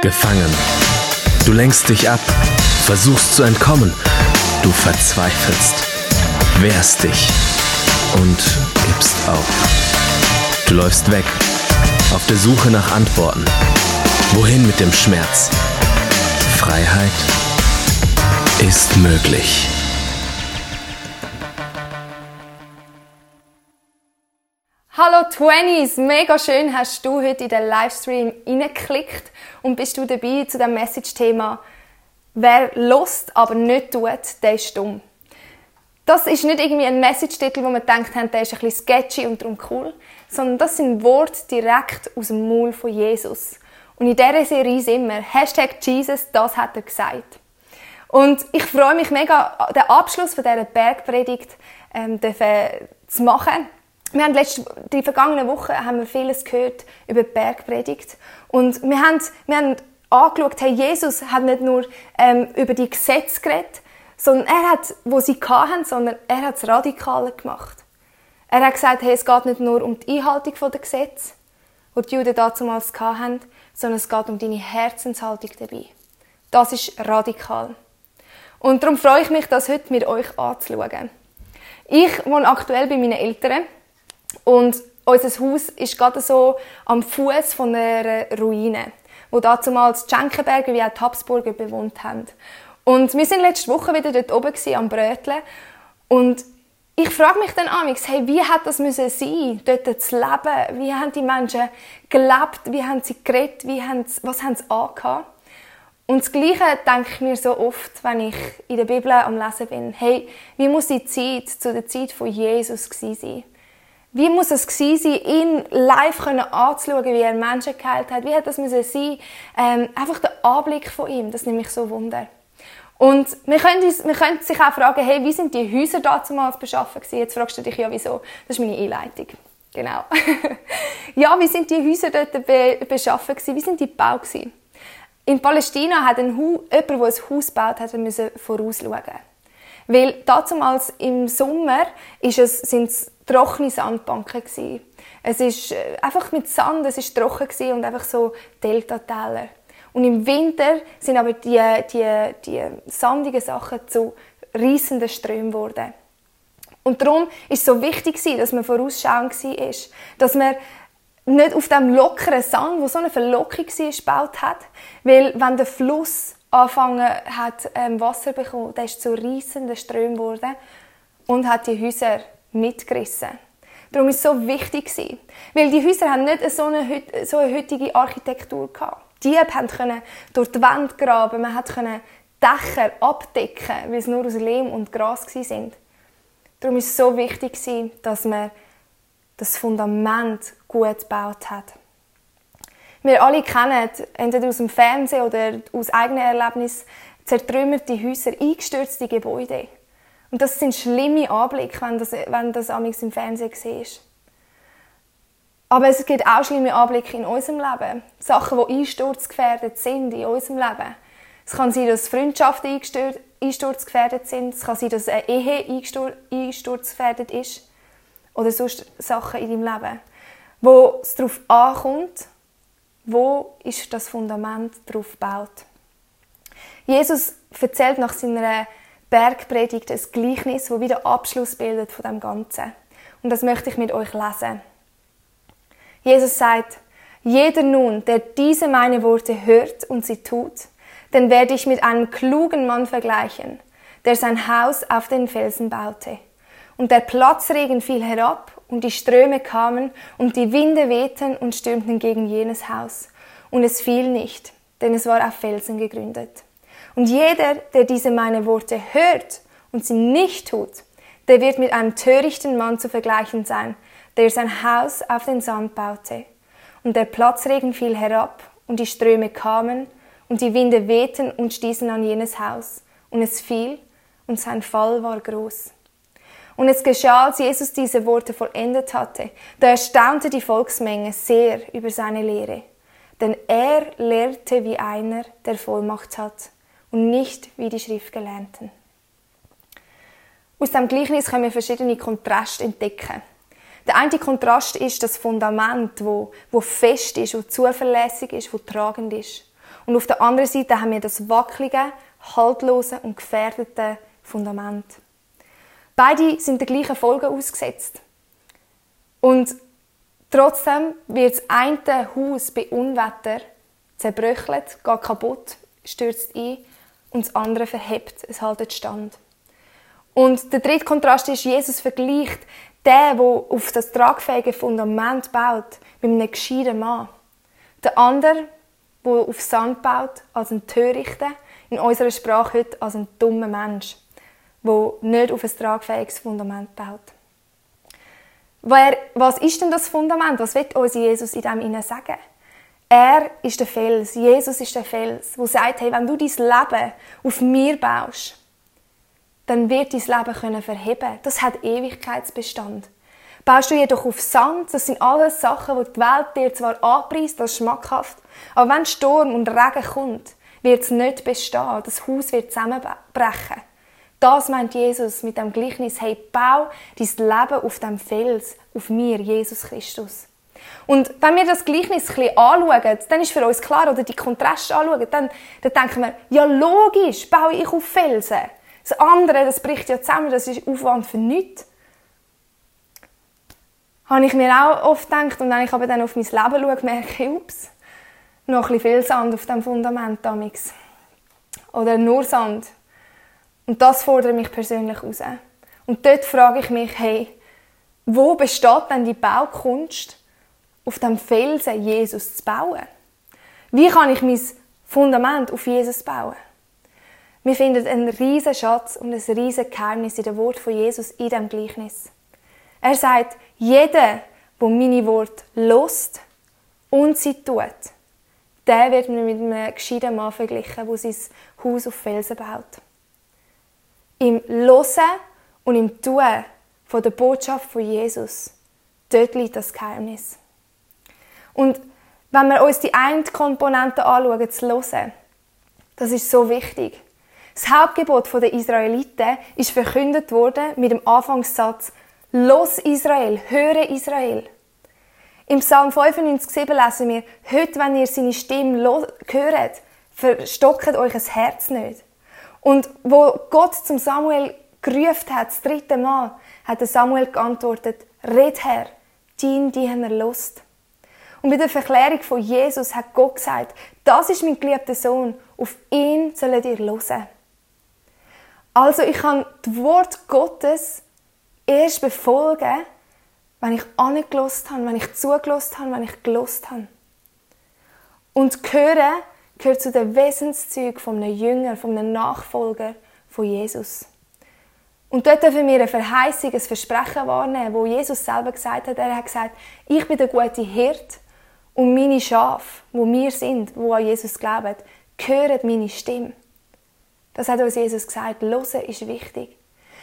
Gefangen. Du lenkst dich ab, versuchst zu entkommen. Du verzweifelst, wehrst dich und gibst auf. Du läufst weg, auf der Suche nach Antworten. Wohin mit dem Schmerz? Freiheit ist möglich. Hallo 20s, mega schön hast du heute in den Livestream reingeklickt und bist du dabei zu dem Message-Thema Wer lust, aber nicht tut, der ist dumm. Das ist nicht irgendwie ein Message-Titel, wo man denkt, der ist ein bisschen sketchy und darum cool, sondern das sind Worte direkt aus dem Maul von Jesus. Und in dieser Serie sind wir. Hashtag Jesus, das hat er gesagt. Und ich freue mich mega, den Abschluss von dieser Bergpredigt ähm, zu machen wir haben letzte, die vergangenen Wochen haben wir vieles gehört über die Bergpredigt. Und wir haben, wir haben angeschaut, hey, Jesus hat nicht nur ähm, über die Gesetze geredet, sondern er hat, wo sie hatten, sondern er hat es radikaler gemacht. Er hat gesagt, hey, es geht nicht nur um die Einhaltung der Gesetze, die die Juden damals hatten, sondern es geht um deine Herzenshaltung dabei. Das ist radikal. Und darum freue ich mich, das heute mit euch anzuschauen. Ich wohne aktuell bei meinen Eltern und unser Haus ist gerade so am Fuß von einer Ruine, wo damals die Schenkenberger wie auch die Habsburger bewohnt haben. Und wir sind letzte Woche wieder dort oben gewesen, am Bröteln und ich frage mich dann amigs, hey, wie hat das müssen sein, dort zu leben? Wie haben die Menschen gelebt? Wie haben sie geredet? Wie haben sie, was haben sie angehabt? Und das Gleiche denke ich mir so oft, wenn ich in der Bibel am Lesen bin. Hey, wie muss die Zeit zu der Zeit von Jesus gewesen sein? Wie muss es gewesen sein, ihn live anzuschauen, wie er Menschen geheilt hat? Wie hat das müssen sein? Ähm, einfach der Anblick von ihm, das nimmt mich so wunder. Und wir können, uns, wir können sich auch fragen, hey, wie sind die Häuser damals beschaffen gewesen? Jetzt fragst du dich ja, wieso? Das ist meine Einleitung. Genau. ja, wie sind die Häuser dort be beschaffen gewesen? Wie sind die gebaut gewesen? In Palästina hat ein jemand, der ein Haus gebaut hat, müssen vorausschauen. Weil damals im Sommer ist es, sind es trockene Sandbanken gewesen. Es ist äh, einfach mit Sand, es ist trocken gewesen und einfach so Deltatäler. Und im Winter sind aber die, die, die sandigen Sachen zu riesenden Strömen geworden. Und darum ist es so wichtig dass man vorausschauend war, dass man nicht auf dem lockeren Sand, wo so eine Verlockung war, gebaut hat, weil wenn der Fluss angefangen hat, ähm, Wasser bekommen, der ist zu riesenden Strömen geworden und hat die Häuser mitgerissen. Darum ist es so wichtig weil die Häuser haben nicht so eine, so eine heutige Architektur gehabt. Die konnten durch die Wand graben, man konnte Dächer abdecken, weil es nur aus Lehm und Gras sind. Darum ist es so wichtig dass man das Fundament gut gebaut hat. Wir alle kennen, entweder aus dem Fernsehen oder aus eigenen Erlebnissen, zertrümmerte Häuser, eingestürzte Gebäude. Und das sind schlimme Anblicke, wenn das, wenn das im Fernsehen siehst. Aber es gibt auch schlimme Anblicke in unserem Leben. Sachen, die einsturzgefährdet sind in unserem Leben. Es kann sein, dass Freundschaften einsturzgefährdet sind. Es kann sein, dass eine Ehe einsturzgefährdet ist. Oder sonst Sachen in deinem Leben. Wo es darauf ankommt, wo ist das Fundament darauf gebaut. Jesus erzählt nach seiner Bergpredigt ein Gleichnis, das wieder Abschluss bildet von dem Ganzen. Und das möchte ich mit euch lesen. Jesus sagt, jeder nun, der diese meine Worte hört und sie tut, den werde ich mit einem klugen Mann vergleichen, der sein Haus auf den Felsen baute. Und der Platzregen fiel herab, und die Ströme kamen, und die Winde wehten und stürmten gegen jenes Haus. Und es fiel nicht, denn es war auf Felsen gegründet. Und jeder, der diese meine Worte hört und sie nicht tut, der wird mit einem törichten Mann zu vergleichen sein, der sein Haus auf den Sand baute. Und der Platzregen fiel herab, und die Ströme kamen, und die Winde wehten und stießen an jenes Haus. Und es fiel, und sein Fall war groß. Und es geschah, als Jesus diese Worte vollendet hatte, da erstaunte die Volksmenge sehr über seine Lehre. Denn er lehrte wie einer, der Vollmacht hat und nicht wie die Schriftgelernten. Aus dem Gleichnis können wir verschiedene Kontraste entdecken. Der eine Kontrast ist das Fundament, wo, wo fest ist, wo zuverlässig ist, wo tragend ist. Und auf der anderen Seite haben wir das wackelige, haltlose und gefährdete Fundament. Beide sind der gleichen Folge ausgesetzt. Und trotzdem wird das eine Haus bei Unwetter zerbröchelt, geht kaputt, stürzt ein und das andere verhebt, es haltet stand. Und der dritte Kontrast ist, Jesus vergleicht den, der auf das tragfähige Fundament baut, mit einem gescheiten Mann. Der andere, der auf Sand baut, als ein Törichter, in unserer Sprache heute als ein dummer Mensch, der nicht auf ein tragfähiges Fundament baut. Was ist denn das Fundament? Was wird uns Jesus in dem sagen? Er ist der Fels, Jesus ist der Fels, wo sagt, hey, wenn du dein Leben auf mir baust, dann wird dein Leben können verheben. Das hat Ewigkeitsbestand. Baust du jedoch auf Sand, das sind alles Sachen, die die Welt dir zwar anpreist als schmackhaft, aber wenn Sturm und Regen kommt, wird es nicht bestehen. Das Haus wird zusammenbrechen. Das meint Jesus mit dem Gleichnis, hey, bau dein Leben auf dem Fels, auf mir, Jesus Christus. Und wenn wir das Gleichnis ein bisschen anschauen, dann ist für uns klar, oder die Kontraste anschauen, dann, dann denken wir, ja logisch, baue ich auf Felsen. Das andere, das bricht ja zusammen, das ist Aufwand für nichts. Habe ich mir auch oft gedacht, und wenn ich aber dann auf mein Leben schaue, merke ich, ups, noch ein bisschen viel Sand auf dem Fundament damals. Oder nur Sand. Und das fordert mich persönlich raus. Und dort frage ich mich, hey, wo besteht denn die Baukunst, auf dem Felsen Jesus zu bauen? Wie kann ich mein Fundament auf Jesus bauen? Wir finden einen riesen Schatz und ein riesen Geheimnis in dem Wort von Jesus in dem Gleichnis. Er sagt, jeder, der meine Worte lost und sie tut, der wird mit einem gescheiten Mann verglichen, der sein Haus auf Felsen baut. Im Losen und im Tun von der Botschaft von Jesus, dort liegt das Geheimnis. Und wenn wir uns die eine Komponente anschauen, zu hören, das ist so wichtig. Das Hauptgebot der Israeliten ist verkündet worden mit dem Anfangssatz Los Israel, höre Israel. Im Psalm 95,7 lesen wir, heute, wenn ihr seine Stimme hört, verstockt euch ein Herz nicht. Und wo Gott zum Samuel gerufen hat, das dritte Mal, hat Samuel geantwortet, red Herr, dein Diener Lust. Und bei der Verklärung von Jesus hat Gott gesagt, das ist mein geliebter Sohn, auf ihn sollt ihr hören. Also ich kann das Wort Gottes erst befolgen, wenn ich angelost habe, wenn ich zugelost habe, wenn ich gelost habe. Und hören gehört zu den Wesenszügen von einem Jünger, von einem Nachfolger von Jesus. Und dort dürfen wir eine Verheißung, ein Versprechen wahrnehmen, wo Jesus selber gesagt hat. Er hat gesagt, ich bin der gute Hirt und meine Schafe, wo wir sind, wo an Jesus glauben, hören meine Stimme. Das hat uns Jesus gesagt. Hören ist wichtig.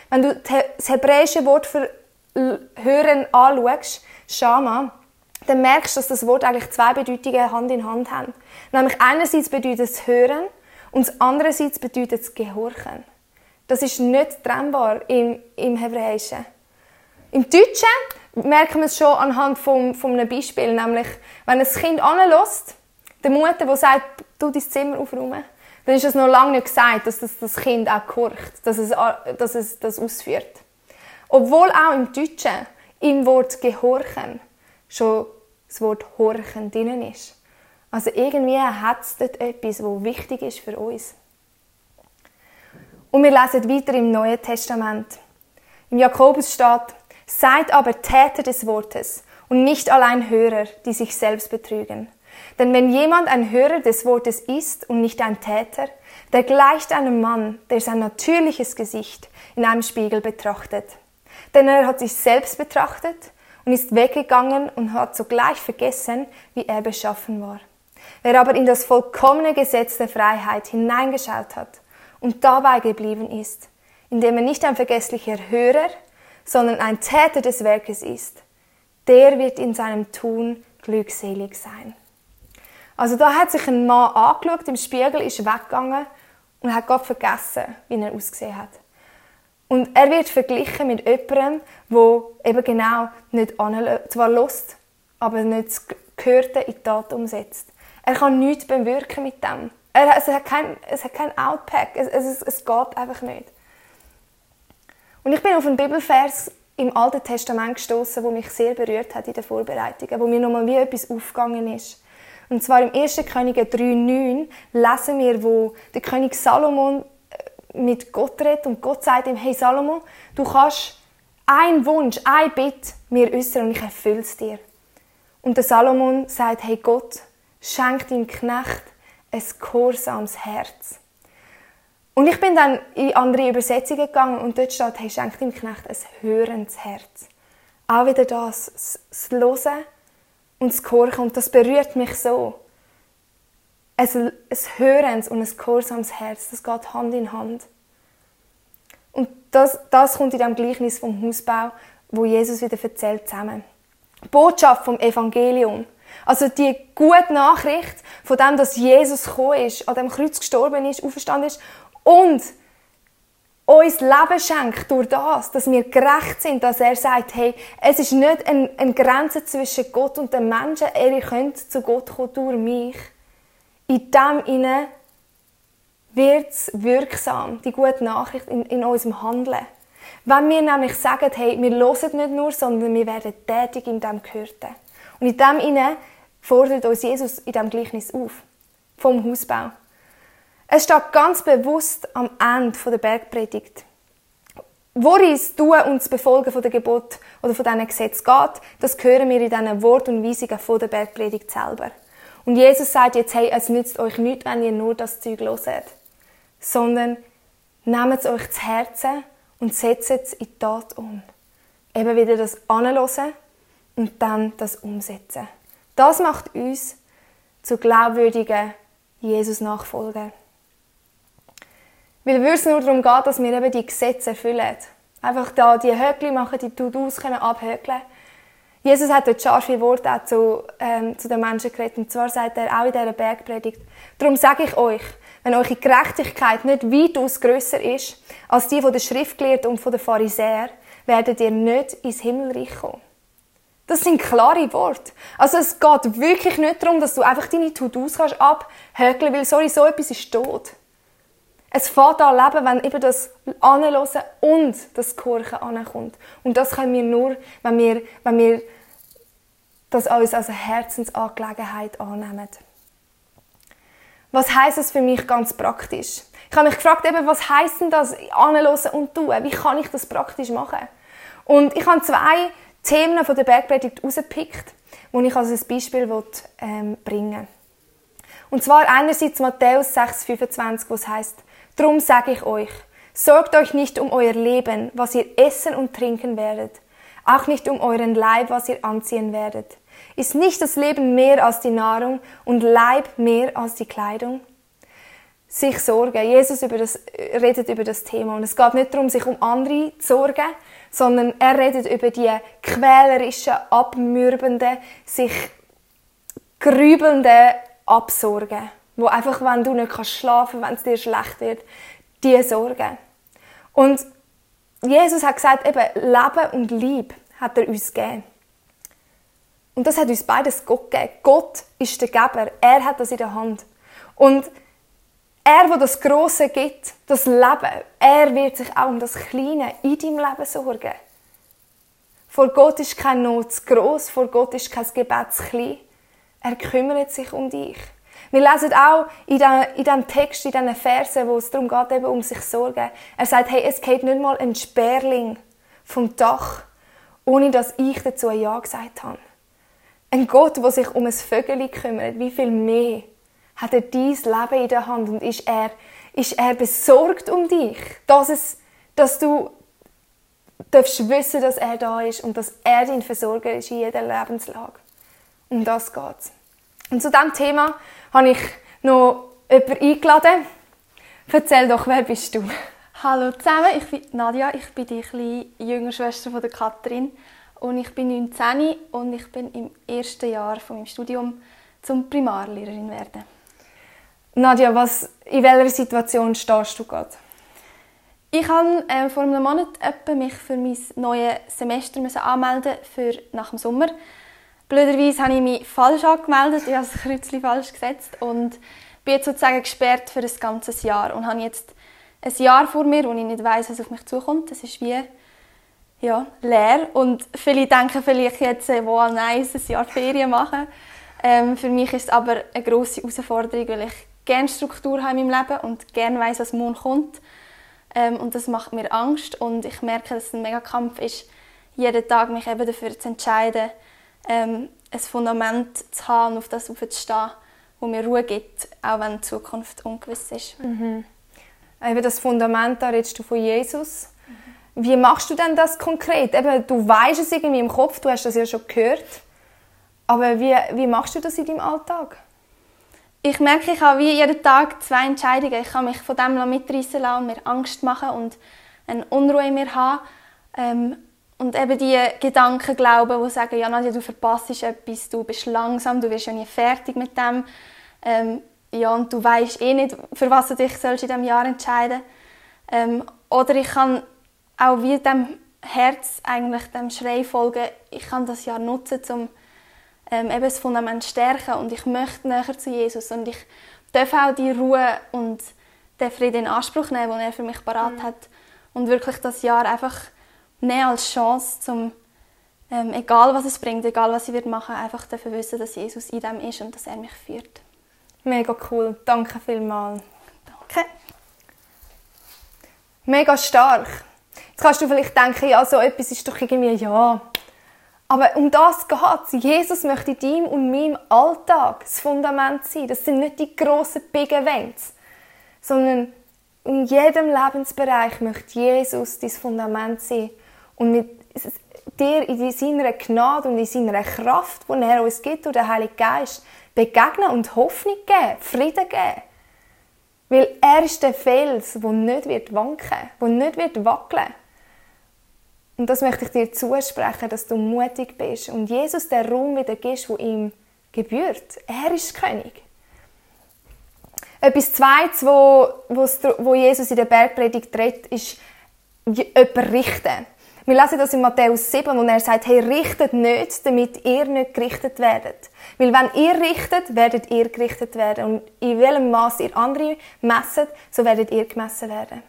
Wenn du das hebräische Wort für Hören anschaust, Shama, dann merkst du, dass das Wort eigentlich zwei Bedeutungen Hand in Hand haben. Nämlich einerseits bedeutet es Hören und andererseits bedeutet es Gehorchen. Das ist nicht trennbar im, im Hebräischen. Im Deutschen merken wir es schon anhand von, von einem Beispiel, nämlich wenn ein Kind anlässt, der Mutter, die sagt, du dein Zimmer aufräumen, dann ist es noch lange nicht gesagt, dass das, das Kind auch gehorcht, dass es, dass es das ausführt. Obwohl auch im Deutschen im Wort gehorchen schon das Wort horchen drin ist. Also irgendwie hat es dort etwas, was wichtig ist für uns. Und wir lesen weiter im Neuen Testament. Im Jakobus steht, seid aber Täter des Wortes und nicht allein Hörer, die sich selbst betrügen. Denn wenn jemand ein Hörer des Wortes ist und nicht ein Täter, der gleicht einem Mann, der sein natürliches Gesicht in einem Spiegel betrachtet. Denn er hat sich selbst betrachtet und ist weggegangen und hat sogleich vergessen, wie er beschaffen war. Wer aber in das vollkommene Gesetz der Freiheit hineingeschaut hat und dabei geblieben ist, indem er nicht ein vergesslicher Hörer, sondern ein Täter des Werkes ist, der wird in seinem Tun glückselig sein. Also da hat sich ein Mann angeschaut im Spiegel, ist weggegangen und hat Gott vergessen, wie er ausgesehen hat. Und er wird verglichen mit jemandem, der eben genau nicht zwar lost, aber nicht das Gehörte in die Tat umsetzt. Er kann nichts bewirken mit dem. Er, es, hat kein, es hat kein Outpack. Es, es, es geht einfach nicht. Und ich bin auf einen Bibelvers im Alten Testament gestoßen, wo mich sehr berührt hat in den Vorbereitungen, wo mir nochmal wie etwas aufgegangen ist. Und zwar im 1. Könige 3,9 lesen wir, wo der König Salomon mit Gott redet und Gott sagt ihm, hey Salomon, du kannst einen Wunsch, ein Bitt mir äußern und ich erfülle es dir. Und der Salomon sagt, hey Gott, schenk deinem Knecht ein gehorsames Herz. Und ich bin dann in andere Übersetzungen gegangen und dort steht, hey, schenk deinem Knecht ein hörendes Herz. Auch wieder das, das Hören und das Gehorchen. Und das berührt mich so. Ein, ein hörendes und ein gehorsames Herz, das geht Hand in Hand. Und das, das kommt in dem Gleichnis vom Hausbau, wo Jesus wieder erzählt zusammen. Die Botschaft vom Evangelium. Also die gute Nachricht von dem, dass Jesus gekommen ist, an dem Kreuz gestorben ist, auferstanden ist und uns Leben schenkt durch das, dass wir gerecht sind, dass er sagt, hey, es ist nicht eine, eine Grenze zwischen Gott und den Menschen, ihr könnt zu Gott kommen durch mich. In dem inne wird es wirksam, die gute Nachricht in, in unserem Handeln. Wenn wir nämlich sagen, hey, wir hören nicht nur, sondern wir werden tätig in dem Gehörten. Und in dem inne fordert uns Jesus in diesem Gleichnis auf. Vom Hausbau. Es steht ganz bewusst am Ende der Bergpredigt. Worin es tun und das Befolgen der Gebot oder von diesen Gesetzen geht, das hören wir in diesen Wort und Weisungen der Bergpredigt selber. Und Jesus sagt jetzt, hey, es nützt euch nichts, wenn ihr nur das Zeug hört, sondern nehmt es euch zu Herzen und setzt es in die Tat um. Eben wieder das Anhören und dann das Umsetzen. Das macht uns zu glaubwürdigen Jesus-Nachfolgern. Weil es nur darum geht, dass wir eben die Gesetze erfüllen. Einfach da die Höckli machen, die To-Dos können abhökeln. Jesus hat dort scharfe Worte auch zu, ähm, zu den Menschen geredet. Und zwar sagt er auch in dieser Bergpredigt, darum sage ich euch, wenn eure Gerechtigkeit nicht weitaus grösser ist als die von der Schriftgelehrten und von den Pharisäern, werdet ihr nicht ins Himmelreich kommen. Das sind klare Worte. Also es geht wirklich nicht darum, dass du einfach deine To-Dos abhökeln weil sorry, so etwas ist tot. Es fährt an Leben, wenn eben das Anhören und das Gehorchen ankommt. Und das können wir nur, wenn wir, wenn wir das alles als eine Herzensangelegenheit annehmen. Was heißt es für mich ganz praktisch? Ich habe mich gefragt, eben, was heißt denn das anhören und tun? Wie kann ich das praktisch machen? Und ich habe zwei Themen von der Bergpredigt herausgepickt, die ich als ein Beispiel ähm, bringen will. Und zwar einerseits Matthäus 6,25, wo es heißt, Drum sage ich euch, sorgt euch nicht um euer Leben, was ihr essen und trinken werdet, auch nicht um euren Leib, was ihr anziehen werdet. Ist nicht das Leben mehr als die Nahrung und Leib mehr als die Kleidung? Sich sorgen. Jesus über das, redet über das Thema. Und es geht nicht darum, sich um andere zu sorgen, sondern er redet über die quälerischen, abmürbenden, sich grübelnden Absorgen wo einfach, wenn du nicht kannst schlafen, wenn es dir schlecht wird, die Sorgen. Und Jesus hat gesagt, eben Leben und Liebe hat er uns gegeben. Und das hat uns beides Gott gegeben. Gott ist der Geber. Er hat das in der Hand. Und er, der das Große gibt, das Leben, er wird sich auch um das Kleine in deinem Leben sorgen. Vor Gott ist kein Not zu gross, vor Gott ist kein Gebet zu klein. Er kümmert sich um dich. Wir lesen auch in, diesem Text, in diesen Versen, wo es darum geht, eben um sich sorgen. Er sagt, hey, es geht nicht mal ein Sperling vom Dach, ohne dass ich dazu ein Ja gesagt habe. Ein Gott, der sich um ein Vögel kümmert, wie viel mehr hat er dein Leben in der Hand und ist er, ist er besorgt um dich, dass, es, dass du darfst wissen, dass er da ist und dass er dein Versorger ist in jeder Lebenslage. Um das geht's. Und zu diesem Thema habe ich noch jemanden eingeladen. Erzähl doch, wer bist du? Hallo zusammen, ich bin Nadja, ich bin die kleine jüngere Schwester von der Katrin und ich bin 19 und ich bin im ersten Jahr von meinem Studium zum Primarlehrerin werden. Nadja, was, in welcher Situation stehst du gerade? Ich habe äh, vor einem Monat mich für mein neues Semester anmelden für nach dem Sommer Blöderweise habe ich mich falsch angemeldet, ich habe das Kreuzchen falsch gesetzt und bin jetzt sozusagen gesperrt für ein ganzes Jahr und habe jetzt ein Jahr vor mir, wo ich nicht weiß, was auf mich zukommt. Das ist wie ja, leer und viele denken vielleicht jetzt, äh, wow, nice, ein Jahr Ferien machen. Ähm, für mich ist es aber eine grosse Herausforderung, weil ich gerne Struktur habe in meinem Leben und gerne weiß, was morgen kommt. Ähm, und das macht mir Angst und ich merke, dass es ein mega Kampf ist, jeden Tag mich eben dafür zu entscheiden, ähm, ein Fundament zu haben und auf das aufzustehen, wo mir Ruhe gibt, auch wenn die Zukunft ungewiss ist. Mhm. Eben das Fundament, da redest du von Jesus. Mhm. Wie machst du denn das konkret? Eben, du weißt es irgendwie im Kopf, du hast das ja schon gehört. Aber wie, wie machst du das in deinem Alltag? Ich merke, ich habe wie jeden Tag zwei Entscheidungen. Ich kann mich von dem mitreißen lassen und mir Angst machen und eine Unruhe in mir haben. Ähm, und eben die Gedanken glauben, die sagen, ja Nadja, du verpasst etwas, du bist langsam, du wirst ja nie fertig mit dem. Ähm, ja, und du weißt eh nicht, für was du dich sollst in diesem Jahr entscheiden ähm, Oder ich kann auch wie dem Herz, eigentlich dem Schrei folgen, ich kann das Jahr nutzen, um ähm, eben das Fundament zu stärken und ich möchte näher zu Jesus und ich darf auch die Ruhe und den Frieden in Anspruch nehmen, den er für mich parat mhm. hat und wirklich das Jahr einfach nehmen als Chance, um ähm, egal was es bringt, egal was ich wird machen, einfach dafür wissen, dass Jesus in dem ist und dass er mich führt. Mega cool, danke vielmals. Danke. Mega stark. Jetzt kannst du vielleicht denken, ja, so etwas ist doch irgendwie, ja. Aber um das geht es. Jesus möchte in deinem und meinem Alltag das Fundament sein. Das sind nicht die grossen Big Events, sondern in jedem Lebensbereich möchte Jesus dein Fundament sein und mit dir in seiner Gnade und in seiner Kraft, die er uns gibt, durch den Heiligen Geist, begegnen und Hoffnung geben, Frieden geben. Weil er ist der Fels, der nicht wird wanken, der nicht wird wackeln. Und das möchte ich dir zusprechen, dass du mutig bist und Jesus den Raum wieder gibst, wo ihm gebührt. Er ist König. Etwas Zweites, wo, wo Jesus in der Bergpredigt redet, ist jemanden richten. Wir lesen das in Matthäus 7, wo er sagt, hey, richtet nicht, damit ihr nicht gerichtet werdet. Weil wenn ihr richtet, werdet ihr gerichtet werden. Und in welchem Maß ihr andere messet, so werdet ihr gemessen werden.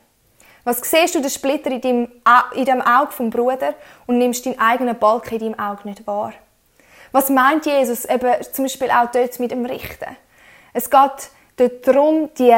Was siehst du den Splitter in deinem, in dem Auge vom Bruder und nimmst deinen eigenen Balken in deinem Auge nicht wahr? Was meint Jesus eben zum Beispiel auch dort mit dem Richten? Es geht dort darum, die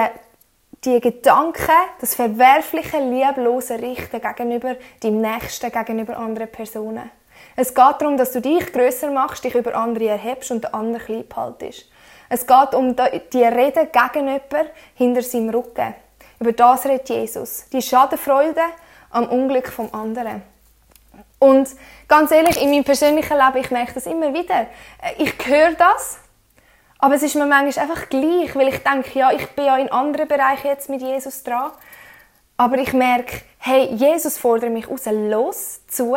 die Gedanken, das verwerfliche, lieblose Richten gegenüber deinem Nächsten, gegenüber anderen Personen. Es geht darum, dass du dich größer machst, dich über andere erhebst und den anderen klein behaltest. Es geht um die Rede gegen jemanden hinter seinem Rücken. Über das redet Jesus. Die Schadenfreude am Unglück vom anderen. Und ganz ehrlich, in meinem persönlichen Leben, ich merke das immer wieder. Ich höre das aber es ist mir manchmal einfach gleich, weil ich denke, ja, ich bin ja in anderen Bereichen jetzt mit Jesus dran. Aber ich merke, hey, Jesus fordert mich raus, los, zu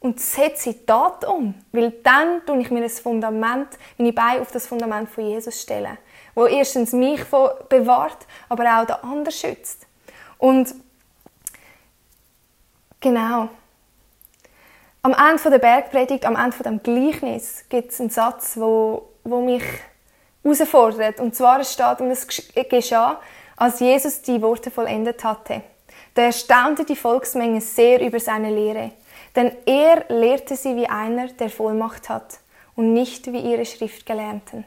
und setze die Tat um. Weil dann tue ich mir das Fundament, meine Beine auf das Fundament von Jesus stellen. Wo erstens mich bewahrt, aber auch den anderen schützt. Und genau. Am Ende der Bergpredigt, am Ende des Gleichnis, gibt es einen Satz, wo wo mich herausfordert. Und zwar steht, und es geschah, als Jesus die Worte vollendet hatte. Da erstaunte die Volksmenge sehr über seine Lehre, denn er lehrte sie wie einer, der Vollmacht hat und nicht wie ihre Schriftgelernten.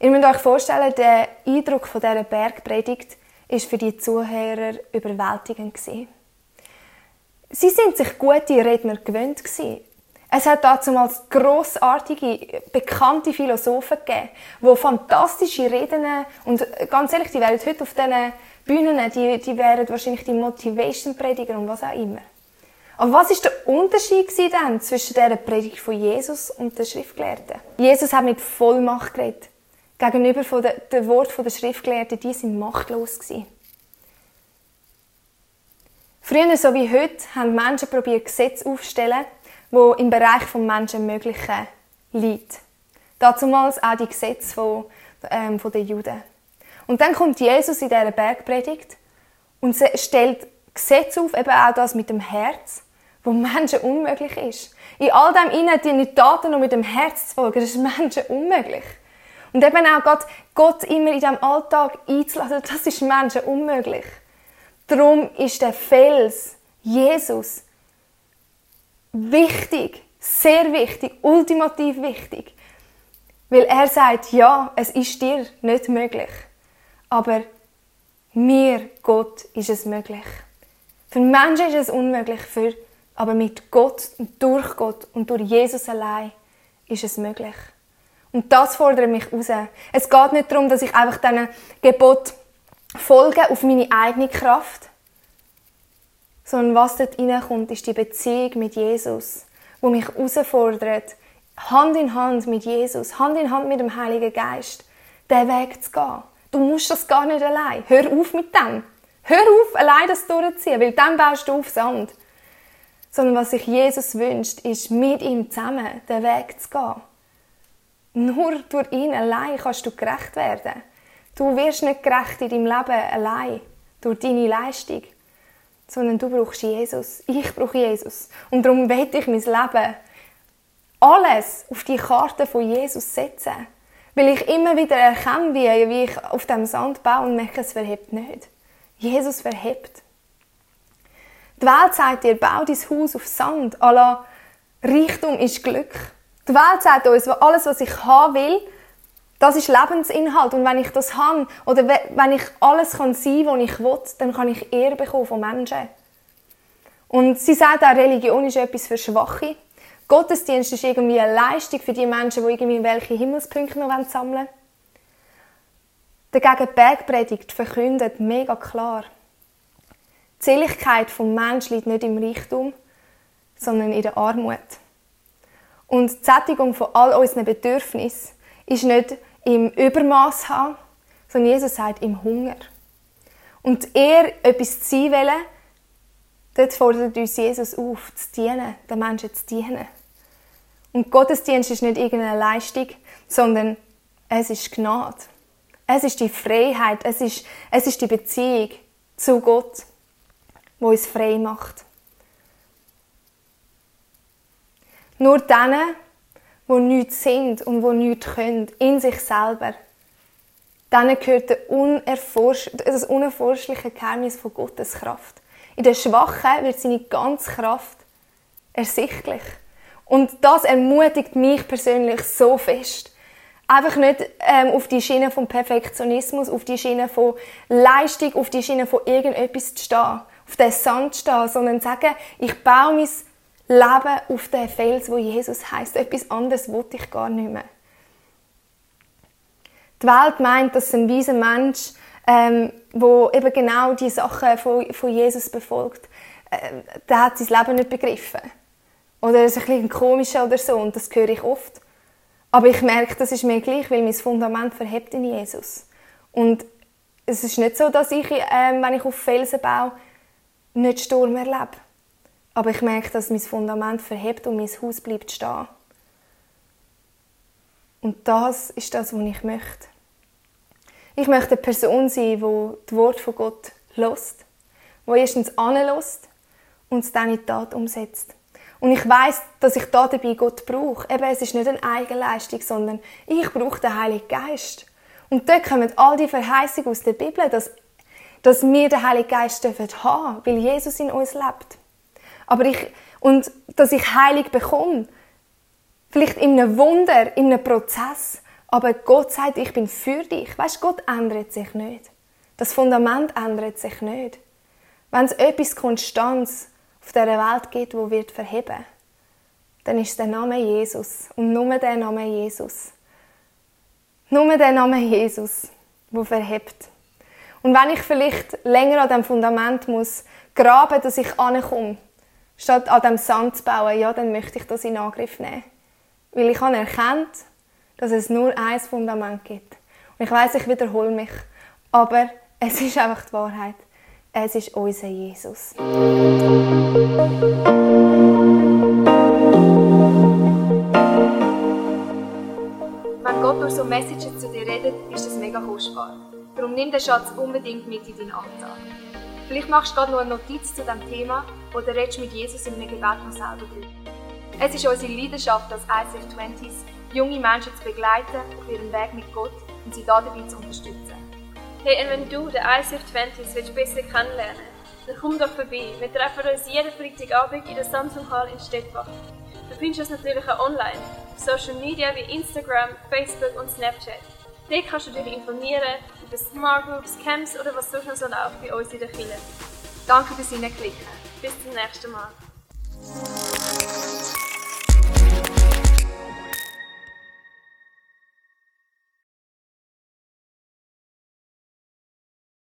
Ihr müsst euch vorstellen, der Eindruck von dieser Bergpredigt ist für die Zuhörer überwältigend. Sie sind sich gute Redner gewöhnt. Es hat damals grossartige, bekannte Philosophen gegeben, die fantastische Reden, und ganz ehrlich, die wären heute auf diesen Bühnen, die, die wären wahrscheinlich die Motivation-Prediger und was auch immer. Aber was ist der Unterschied dann zwischen der Predigt von Jesus und der Schriftgelehrten? Jesus hat mit Vollmacht geredet. Gegenüber von den, den Wort der Schriftgelehrten, die sind machtlos gewesen. Früher so wie heute haben Menschen probiert Gesetze aufzustellen, wo im Bereich des Menschen Möglichen liegt. Dazumals auch die Gesetze von, ähm, von den Juden. Und dann kommt Jesus in dieser Bergpredigt und stellt Gesetze auf, eben auch das mit dem Herz, wo Menschen unmöglich ist. In all dem innen deine Taten und mit dem Herz zu folgen, das ist Menschen unmöglich. Und eben auch Gott, Gott immer in diesem Alltag einzuladen, das ist Menschen unmöglich. Darum ist der Fels, Jesus, wichtig, sehr wichtig, ultimativ wichtig. Weil er sagt, ja, es ist dir nicht möglich. Aber mir, Gott, ist es möglich. Für Menschen ist es unmöglich, für, aber mit Gott und durch Gott und durch Jesus allein ist es möglich. Und das fordert mich raus. Es geht nicht darum, dass ich einfach diesen Gebot folge auf meine eigene Kraft, sondern was dort reinkommt, ist die Beziehung mit Jesus, wo mich herausfordert, Hand in Hand mit Jesus, Hand in Hand mit dem Heiligen Geist, den Weg zu gehen. Du musst das gar nicht allein. Hör auf mit dem. Hör auf, allein das durchzuziehen, weil dann baust du auf Sand. Sondern was sich Jesus wünscht, ist, mit ihm zusammen den Weg zu gehen. Nur durch ihn allein kannst du gerecht werden. Du wirst nicht gerecht in deinem Leben allein, durch deine Leistung, sondern du brauchst Jesus. Ich brauche Jesus. Und darum werde ich mein Leben alles auf die Karte von Jesus setzen. Weil ich immer wieder erkenne, wie, wie ich auf dem Sand baue und merke, es verhebt nicht. Jesus verhebt. Die Welt sagt dir, bau dein Haus auf Sand. Allah, Reichtum ist Glück. Die Welt sagt uns, alles, was ich haben will, das ist Lebensinhalt. Und wenn ich das habe, oder wenn ich alles kann sein kann, was ich will, dann kann ich Ehre bekommen von Menschen. Und sie sagt auch, Religion ist etwas für Schwache. Gottesdienst ist irgendwie eine Leistung für die Menschen, die irgendwie welche Himmelspunkte noch sammeln wollen. Dagegen die Bergpredigt verkündet mega klar. Die Seligkeit des Menschen liegt nicht im Reichtum, sondern in der Armut. Und die Sättigung von all unseren Bedürfnissen ist nicht im Übermaß haben, sondern Jesus sagt im Hunger. Und er etwas sein wollen, dort fordert uns Jesus auf, zu dienen, den Menschen zu dienen. Und Gottesdienst ist nicht irgendeine Leistung, sondern es ist Gnade. Es ist die Freiheit, es ist, es ist die Beziehung zu Gott, wo uns frei macht. Nur denen, wo nichts sind und wo nichts können, in sich selber, denen gehört das unerforschliche Geheimnis von Gottes Kraft. In der Schwachen wird seine ganze Kraft ersichtlich. Und das ermutigt mich persönlich so fest. Einfach nicht ähm, auf die Schiene vom Perfektionismus, auf die Schiene von Leistung, auf die Schiene von irgendetwas zu stehen, auf den Sand zu stehen, sondern zu sagen, ich baue mein Leben auf den Fels, wo Jesus heißt. Etwas anderes wollte ich gar nicht mehr. Die Welt meint, dass ein weiser Mensch, ähm, wo eben genau die Sachen von, von Jesus befolgt, äh, der hat sein Leben nicht begriffen. Oder er ist ein bisschen komischer oder so, und das höre ich oft. Aber ich merke, das ist mir gleich, weil mein Fundament verhebt in Jesus. Und es ist nicht so, dass ich, ähm, wenn ich auf Felsen baue, nicht Sturm erlebe. Aber ich merke, dass mein Fundament verhebt und mein Haus bleibt stehen. Und das ist das, was ich möchte. Ich möchte eine Person sein, die das Wort von Gott lost, die erstens anlässt und es dann in die Tat umsetzt. Und ich weiß, dass ich da dabei Gott brauche. Eben, es ist nicht eine Eigenleistung, sondern ich brauche den Heiligen Geist. Und dort kommen all die Verheißungen aus der Bibel, dass, dass wir den Heiligen Geist dürfen haben, weil Jesus in uns lebt. Aber ich, und dass ich heilig bekomme, vielleicht in einem Wunder, in einem Prozess, aber Gott sagt, ich bin für dich. Weißt, Gott ändert sich nicht. Das Fundament ändert sich nicht. Wenn es etwas Konstanz auf dieser Welt gibt, wo wird verheben, dann ist der Name Jesus und nur der Name Jesus. Nur der Name Jesus, wo verhebt. Und wenn ich vielleicht länger an dem Fundament muss graben, dass ich ankomme, statt an dem Sand zu bauen, ja, dann möchte ich das in Angriff nehmen, weil ich habe erkannt, dass es nur ein Fundament gibt. Und ich weiß, ich wiederhole mich, aber es ist einfach die Wahrheit. Es ist unser Jesus. Wenn Gott durch so Messages zu dir redet, ist das mega kostbar. Darum nimm den Schatz unbedingt mit in deinen Alltag. Vielleicht machst du gerade noch eine Notiz zu diesem Thema oder redest mit Jesus in einem Gebet noch selber drüber. Es ist unsere Leidenschaft als ICF 20s, junge Menschen zu begleiten auf ihrem Weg mit Gott und sie dabei zu unterstützen. Hey, und wenn du den ICF 20s willst besser kennenlernen dann komm doch vorbei. Wir treffen uns jeden Freitagabend in der Samsung Hall in Stettbach. Du findest uns natürlich auch online, auf Social Media wie Instagram, Facebook und Snapchat. Dort kannst du dich informieren über Smart Groups, Camps oder was sonst noch so bei uns in der Kirche. Danke fürs Hineinklicken. Bis zum nächsten Mal.